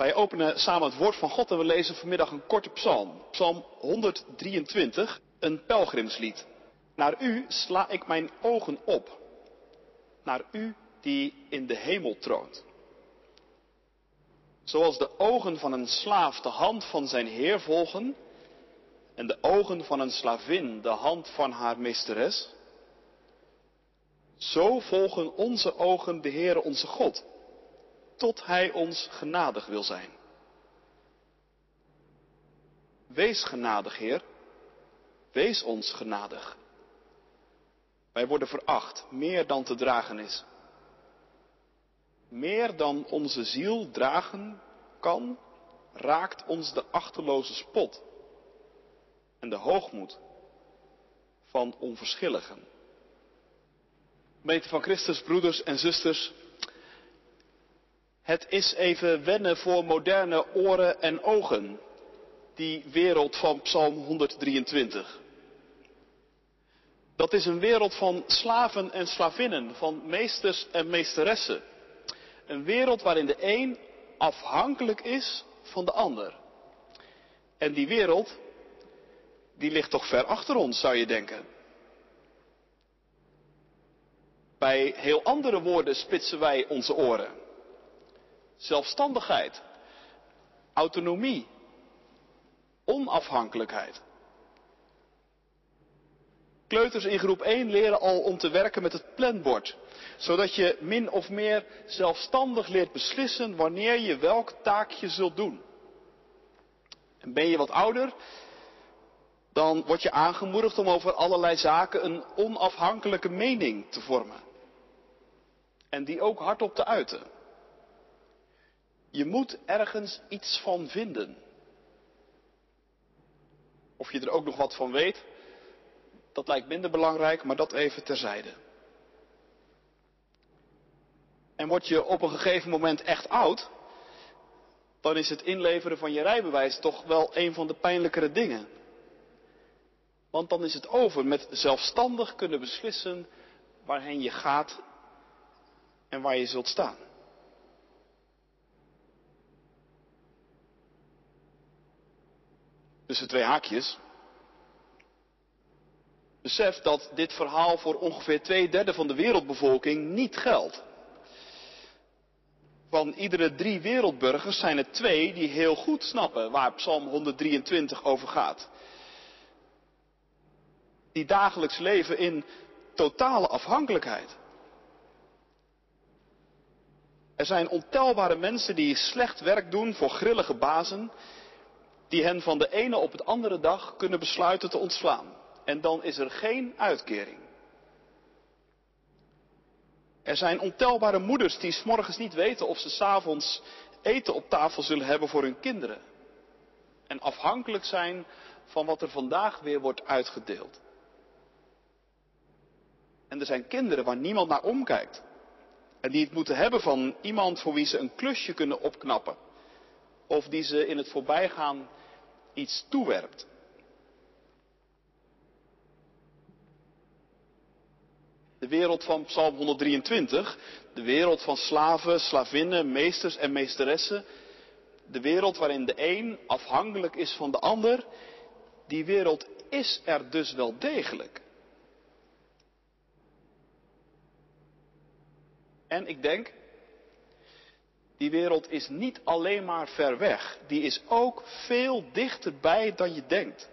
Wij openen samen het woord van God en we lezen vanmiddag een korte psalm. Psalm 123, een pelgrimslied. Naar u sla ik mijn ogen op. Naar u die in de hemel troont. Zoals de ogen van een slaaf de hand van zijn heer volgen en de ogen van een slavin de hand van haar meesteres, zo volgen onze ogen de Heere onze God, tot Hij ons genadig wil zijn. Wees genadig, Heer, wees ons genadig. Wij worden veracht, meer dan te dragen is. Meer dan onze ziel dragen kan, raakt ons de achterloze spot en de hoogmoed van onverschilligen. Gemeente van Christus, broeders en zusters, het is even wennen voor moderne oren en ogen, die wereld van Psalm 123. Dat is een wereld van slaven en slavinnen, van meesters en meesteressen. Een wereld waarin de een afhankelijk is van de ander. En die wereld, die ligt toch ver achter ons, zou je denken. Bij heel andere woorden spitsen wij onze oren. Zelfstandigheid, autonomie, onafhankelijkheid. Kleuters in groep 1 leren al om te werken met het planbord, zodat je min of meer zelfstandig leert beslissen wanneer je welk taakje zult doen. En ben je wat ouder, dan word je aangemoedigd om over allerlei zaken een onafhankelijke mening te vormen. En die ook hardop te uiten. Je moet ergens iets van vinden. Of je er ook nog wat van weet, dat lijkt minder belangrijk, maar dat even terzijde. En word je op een gegeven moment echt oud, dan is het inleveren van je rijbewijs toch wel een van de pijnlijkere dingen. Want dan is het over met zelfstandig kunnen beslissen waarheen je gaat en waar je zult staan. Tussen twee haakjes. Besef dat dit verhaal voor ongeveer twee derde van de wereldbevolking niet geldt. Van iedere drie wereldburgers zijn er twee die heel goed snappen waar Psalm 123 over gaat. Die dagelijks leven in totale afhankelijkheid. Er zijn ontelbare mensen die slecht werk doen voor grillige bazen, die hen van de ene op het andere dag kunnen besluiten te ontslaan. En dan is er geen uitkering. Er zijn ontelbare moeders die morgens niet weten of ze s'avonds eten op tafel zullen hebben voor hun kinderen. En afhankelijk zijn van wat er vandaag weer wordt uitgedeeld. En er zijn kinderen waar niemand naar omkijkt. En die het moeten hebben van iemand voor wie ze een klusje kunnen opknappen. Of die ze in het voorbijgaan iets toewerpt. De wereld van Psalm 123, de wereld van slaven, slavinnen, meesters en meesteressen, de wereld waarin de een afhankelijk is van de ander, die wereld is er dus wel degelijk. En ik denk, die wereld is niet alleen maar ver weg, die is ook veel dichterbij dan je denkt.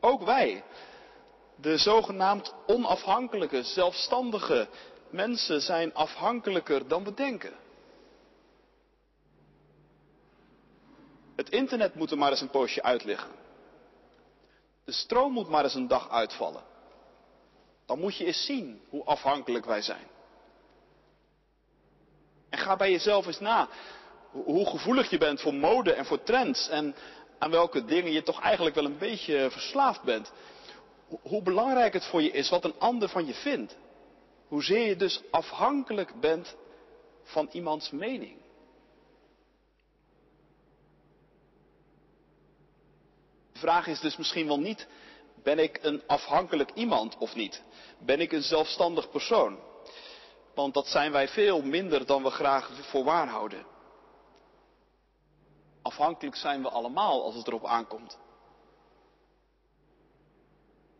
Ook wij, de zogenaamd onafhankelijke, zelfstandige mensen zijn afhankelijker dan we denken. Het internet moet er maar eens een poosje uitliggen. De stroom moet maar eens een dag uitvallen. Dan moet je eens zien hoe afhankelijk wij zijn. En ga bij jezelf eens na hoe gevoelig je bent voor mode en voor trends en aan welke dingen je toch eigenlijk wel een beetje verslaafd bent. Hoe belangrijk het voor je is wat een ander van je vindt. Hoezeer je dus afhankelijk bent van iemands mening. De vraag is dus misschien wel niet, ben ik een afhankelijk iemand of niet? Ben ik een zelfstandig persoon? Want dat zijn wij veel minder dan we graag voor waar houden. afhankelijk zijn we allemaal als het erop aankomt.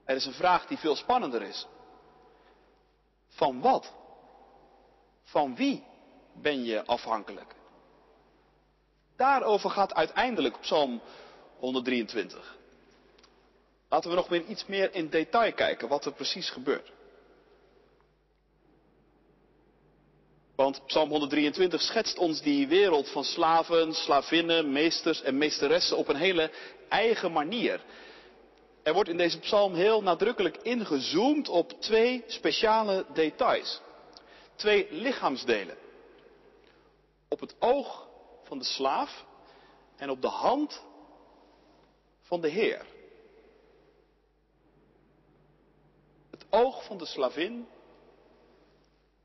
Er is een vraag die veel spannender is. Van wat? Van wie ben je afhankelijk? Daarover gaat uiteindelijk Psalm 123. Laten we nog weer iets meer in detail kijken wat er precies gebeurt. Want Psalm 123 schetst ons die wereld van slaven, slavinnen, meesters en meesteressen op een hele eigen manier. Er wordt in deze psalm heel nadrukkelijk ingezoomd op twee speciale details. Twee lichaamsdelen. Op het oog van de slaaf en op de hand van de Heer. Het oog van de slavin,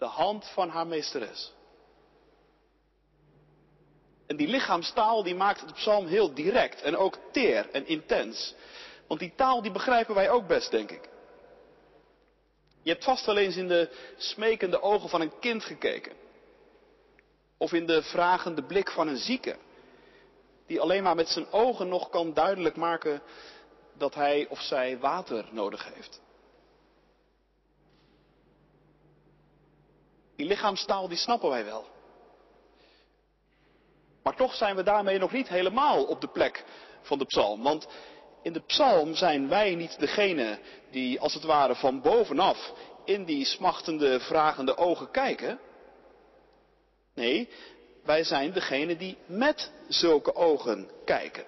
de hand van haar meesteres. En die lichaamstaal die maakt de psalm heel direct en ook teer en intens. Want die taal die begrijpen wij ook best, denk ik. Je hebt vast wel eens in de smekende ogen van een kind gekeken. Of in de vragende blik van een zieke. Die alleen maar met zijn ogen nog kan duidelijk maken dat hij of zij water nodig heeft. Die lichaamstaal die snappen wij wel. Maar toch zijn we daarmee nog niet helemaal op de plek van de psalm. Want in de psalm zijn wij niet degene die als het ware van bovenaf in die smachtende, vragende ogen kijken. Nee, wij zijn degene die met zulke ogen kijken.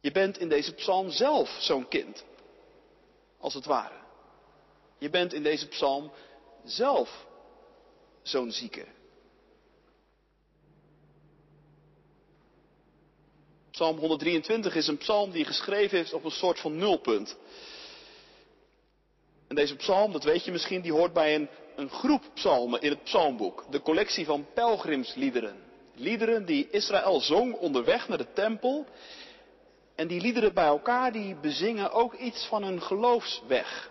Je bent in deze psalm zelf zo'n kind, als het ware. Je bent in deze psalm zelf zo'n zieke. Psalm 123 is een psalm die geschreven is op een soort van nulpunt. En deze psalm, dat weet je misschien, die hoort bij een, een groep psalmen in het psalmboek. De collectie van pelgrimsliederen. Liederen die Israël zong onderweg naar de tempel. En die liederen bij elkaar, die bezingen ook iets van een geloofsweg.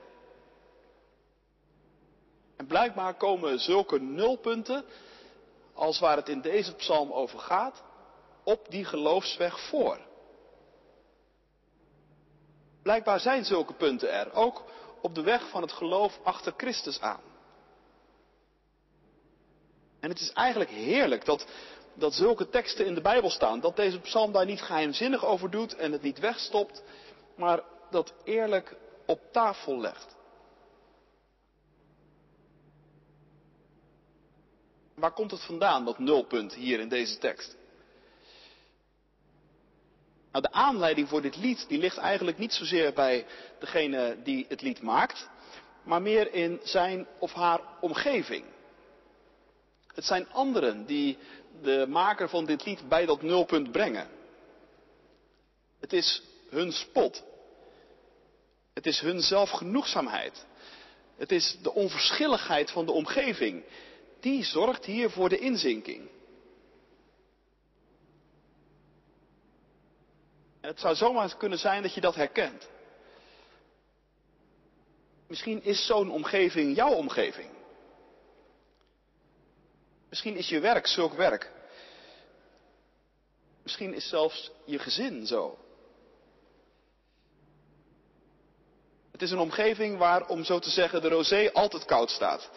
En blijkbaar komen zulke nulpunten, als waar het in deze psalm over gaat, op die geloofsweg voor. Blijkbaar zijn zulke punten er, ook op de weg van het geloof achter Christus aan. En het is eigenlijk heerlijk dat, dat zulke teksten in de Bijbel staan. Dat deze psalm daar niet geheimzinnig over doet en het niet wegstopt, maar dat eerlijk op tafel legt. Waar komt het vandaan, dat nulpunt hier in deze tekst? Nou, de aanleiding voor dit lied die ligt eigenlijk niet zozeer bij degene die het lied maakt, maar meer in zijn of haar omgeving. Het zijn anderen die de maker van dit lied bij dat nulpunt brengen. Het is hun spot. Het is hun zelfgenoegzaamheid. Het is de onverschilligheid van de omgeving. Die zorgt hier voor de inzinking. Het zou zomaar kunnen zijn dat je dat herkent. Misschien is zo'n omgeving jouw omgeving. Misschien is je werk zulk werk. Misschien is zelfs je gezin zo. Het is een omgeving waar, om zo te zeggen, de rosé altijd koud staat.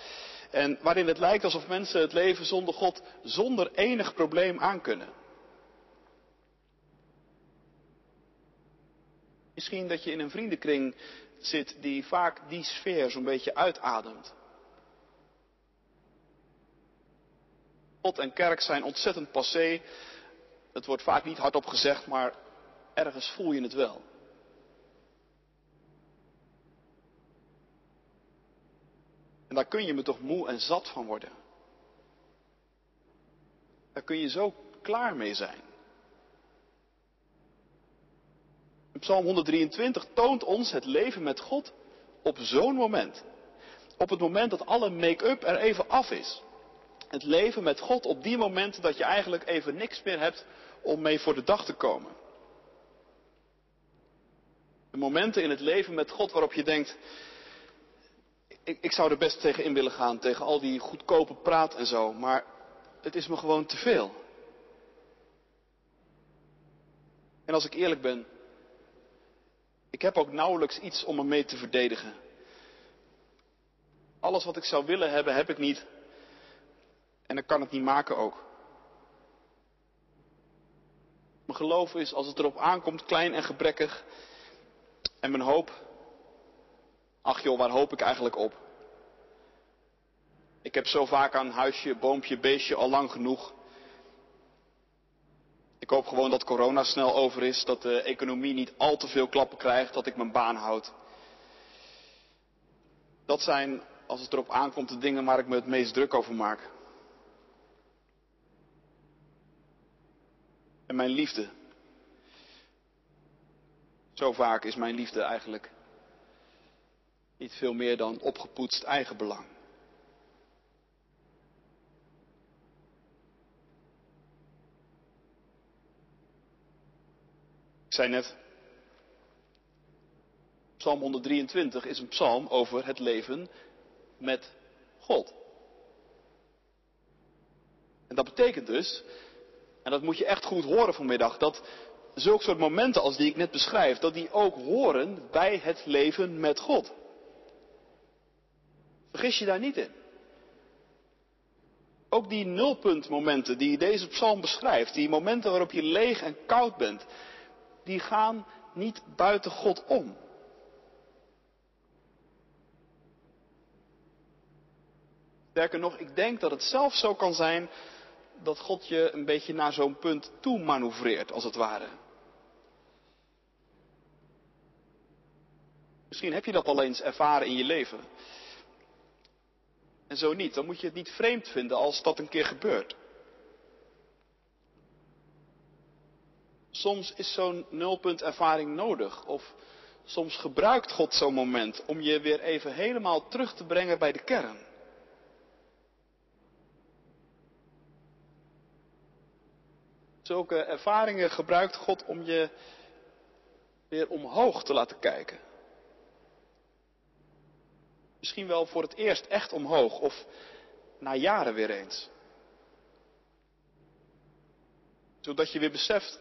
En waarin het lijkt alsof mensen het leven zonder God zonder enig probleem aankunnen. Misschien dat je in een vriendenkring zit die vaak die sfeer zo'n beetje uitademt. God en kerk zijn ontzettend passé. Het wordt vaak niet hardop gezegd, maar ergens voel je het wel. En daar kun je me toch moe en zat van worden. Daar kun je zo klaar mee zijn. Psalm 123 toont ons het leven met God op zo'n moment. Op het moment dat alle make-up er even af is. Het leven met God op die momenten dat je eigenlijk even niks meer hebt om mee voor de dag te komen. De momenten in het leven met God waarop je denkt, ik, ik zou er best tegen in willen gaan, tegen al die goedkope praat en zo, maar het is me gewoon te veel. En als ik eerlijk ben, ik heb ook nauwelijks iets om me mee te verdedigen. Alles wat ik zou willen hebben, heb ik niet. En ik kan het niet maken ook. Mijn geloof is, als het erop aankomt, klein en gebrekkig. En mijn hoop, ach joh, waar hoop ik eigenlijk op? Ik heb zo vaak aan huisje, boompje, beestje al lang genoeg. Ik hoop gewoon dat corona snel over is, dat de economie niet al te veel klappen krijgt, dat ik mijn baan houd. Dat zijn, als het erop aankomt, de dingen waar ik me het meest druk over maak. En mijn liefde. Zo vaak is mijn liefde eigenlijk niet veel meer dan opgepoetst eigenbelang. Ik zei net, Psalm 123 is een psalm over het leven met God. En dat betekent dus, en dat moet je echt goed horen vanmiddag, dat zulke soort momenten als die ik net beschrijf, dat die ook horen bij het leven met God. Vergis je daar niet in. Ook die nulpuntmomenten die deze psalm beschrijft, die momenten waarop je leeg en koud bent, die gaan niet buiten God om. Sterker nog, ik denk dat het zelfs zo kan zijn dat God je een beetje naar zo'n punt toe manoeuvreert, als het ware. Misschien heb je dat al eens ervaren in je leven. En zo niet, dan moet je het niet vreemd vinden als dat een keer gebeurt. Soms is zo'n nulpuntervaring nodig. Of soms gebruikt God zo'n moment om je weer even helemaal terug te brengen bij de kern. Zulke ervaringen gebruikt God om je weer omhoog te laten kijken. Misschien wel voor het eerst echt omhoog of na jaren weer eens. Zodat je weer beseft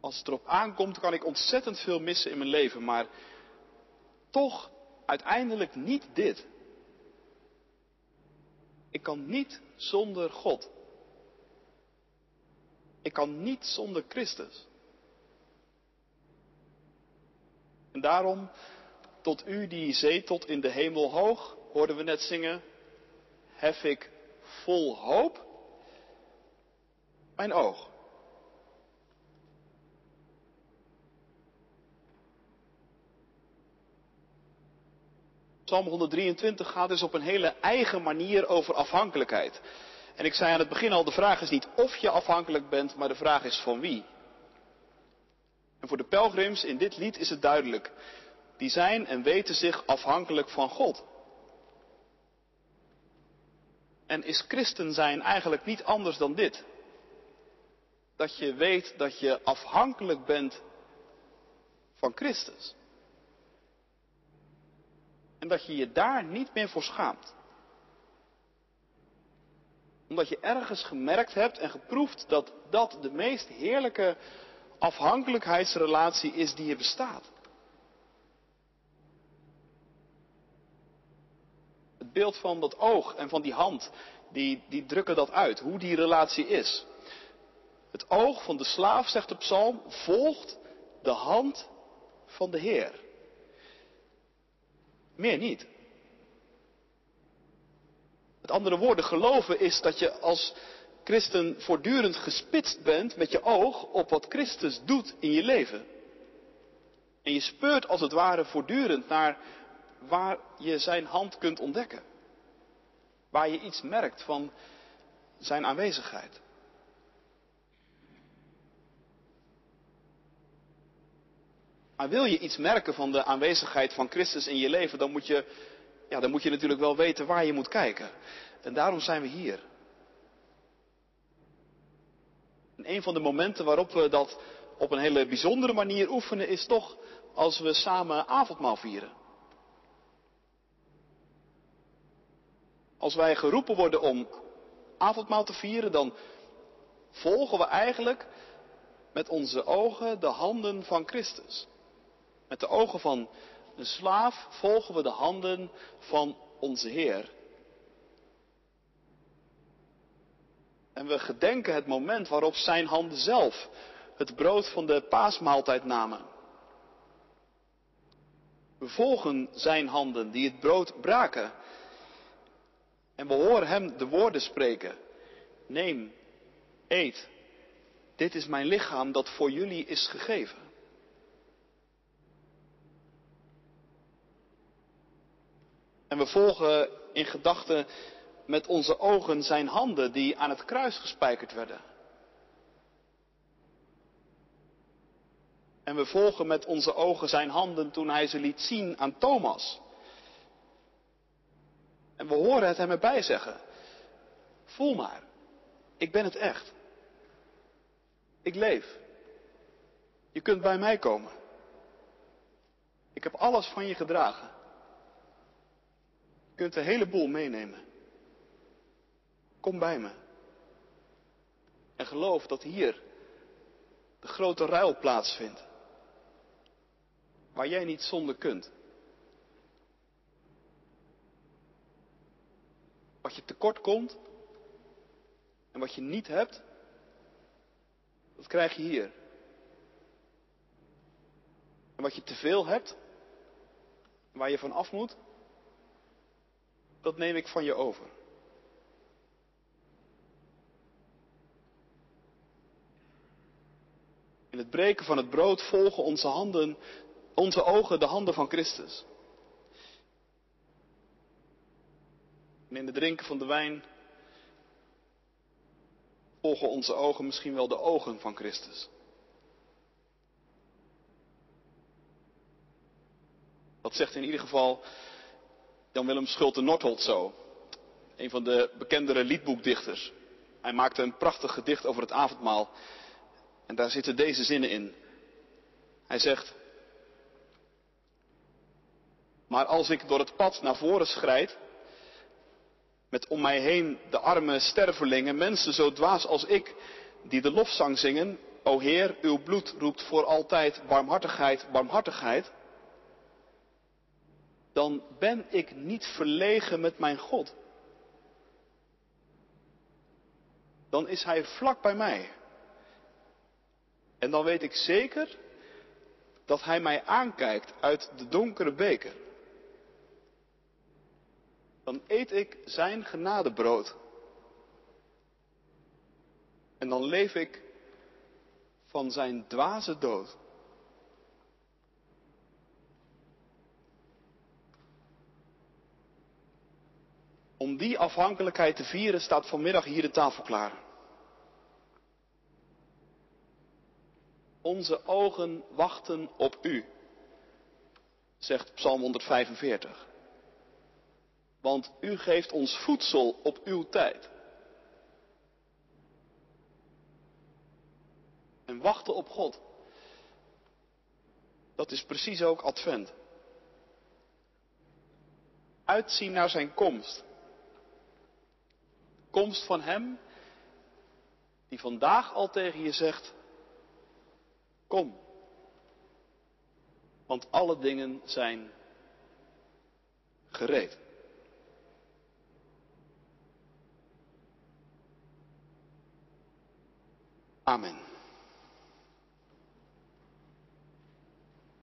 als het erop aankomt, kan ik ontzettend veel missen in mijn leven, maar toch uiteindelijk niet dit. Ik kan niet zonder God. Ik kan niet zonder Christus. En daarom, tot u die zetelt in de hemel hoog, hoorden we net zingen, hef ik vol hoop mijn oog. Psalm 123 gaat dus op een hele eigen manier over afhankelijkheid. En ik zei aan het begin al, de vraag is niet of je afhankelijk bent, maar de vraag is van wie. En voor de pelgrims in dit lied is het duidelijk. Die zijn en weten zich afhankelijk van God. En is christen zijn eigenlijk niet anders dan dit? Dat je weet dat je afhankelijk bent van Christus. En dat je je daar niet meer voor schaamt. Omdat je ergens gemerkt hebt en geproefd dat dat de meest heerlijke afhankelijkheidsrelatie is die er bestaat. Het beeld van dat oog en van die hand, die, die drukken dat uit, hoe die relatie is. Het oog van de slaaf, zegt de psalm, volgt de hand van de Heer. Meer niet. Met andere woorden, geloven is dat je als christen voortdurend gespitst bent met je oog op wat Christus doet in je leven. En je speurt als het ware voortdurend naar waar je zijn hand kunt ontdekken. Waar je iets merkt van zijn aanwezigheid. Maar wil je iets merken van de aanwezigheid van Christus in je leven, dan moet je, ja, dan moet je natuurlijk wel weten waar je moet kijken. En daarom zijn we hier. En een van de momenten waarop we dat op een hele bijzondere manier oefenen, is toch als we samen avondmaal vieren. Als wij geroepen worden om avondmaal te vieren, dan volgen we eigenlijk met onze ogen de handen van Christus. Met de ogen van een slaaf volgen we de handen van onze Heer. En we gedenken het moment waarop zijn handen zelf het brood van de paasmaaltijd namen. We volgen zijn handen die het brood braken. En we horen hem de woorden spreken. Neem, eet. Dit is mijn lichaam dat voor jullie is gegeven. En we volgen in gedachten met onze ogen zijn handen die aan het kruis gespijkerd werden. En we volgen met onze ogen zijn handen toen hij ze liet zien aan Thomas. En we horen het hem erbij zeggen. Voel maar, ik ben het echt. Ik leef. Je kunt bij mij komen. Ik heb alles van je gedragen. Je kunt de hele boel meenemen. Kom bij me. En geloof dat hier de grote ruil plaatsvindt. Waar jij niet zonder kunt. Wat je tekort komt en wat je niet hebt, dat krijg je hier. En wat je te veel hebt, waar je van af moet, dat neem ik van je over. In het breken van het brood volgen onze handen, onze ogen de handen van Christus. En in het drinken van de wijn volgen onze ogen misschien wel de ogen van Christus. Dat zegt in ieder geval Jan-Willem Schulte-Nordholt zo, een van de bekendere liedboekdichters. Hij maakte een prachtig gedicht over het avondmaal en daar zitten deze zinnen in. Hij zegt, maar als ik door het pad naar voren schrijd, met om mij heen de arme stervelingen, mensen zo dwaas als ik, die de lofzang zingen, O Heer, uw bloed roept voor altijd barmhartigheid, barmhartigheid, dan ben ik niet verlegen met mijn God. Dan is Hij vlak bij mij. En dan weet ik zeker dat Hij mij aankijkt uit de donkere beker. Dan eet ik Zijn genadebrood. En dan leef ik van Zijn dwaze dood. Om die afhankelijkheid te vieren staat vanmiddag hier de tafel klaar. Onze ogen wachten op u, zegt Psalm 145. Want u geeft ons voedsel op uw tijd. En wachten op God. Dat is precies ook Advent. Uitzien naar zijn komst. Komst van Hem die vandaag al tegen je zegt, Kom. Want alle dingen zijn gereed. Amen.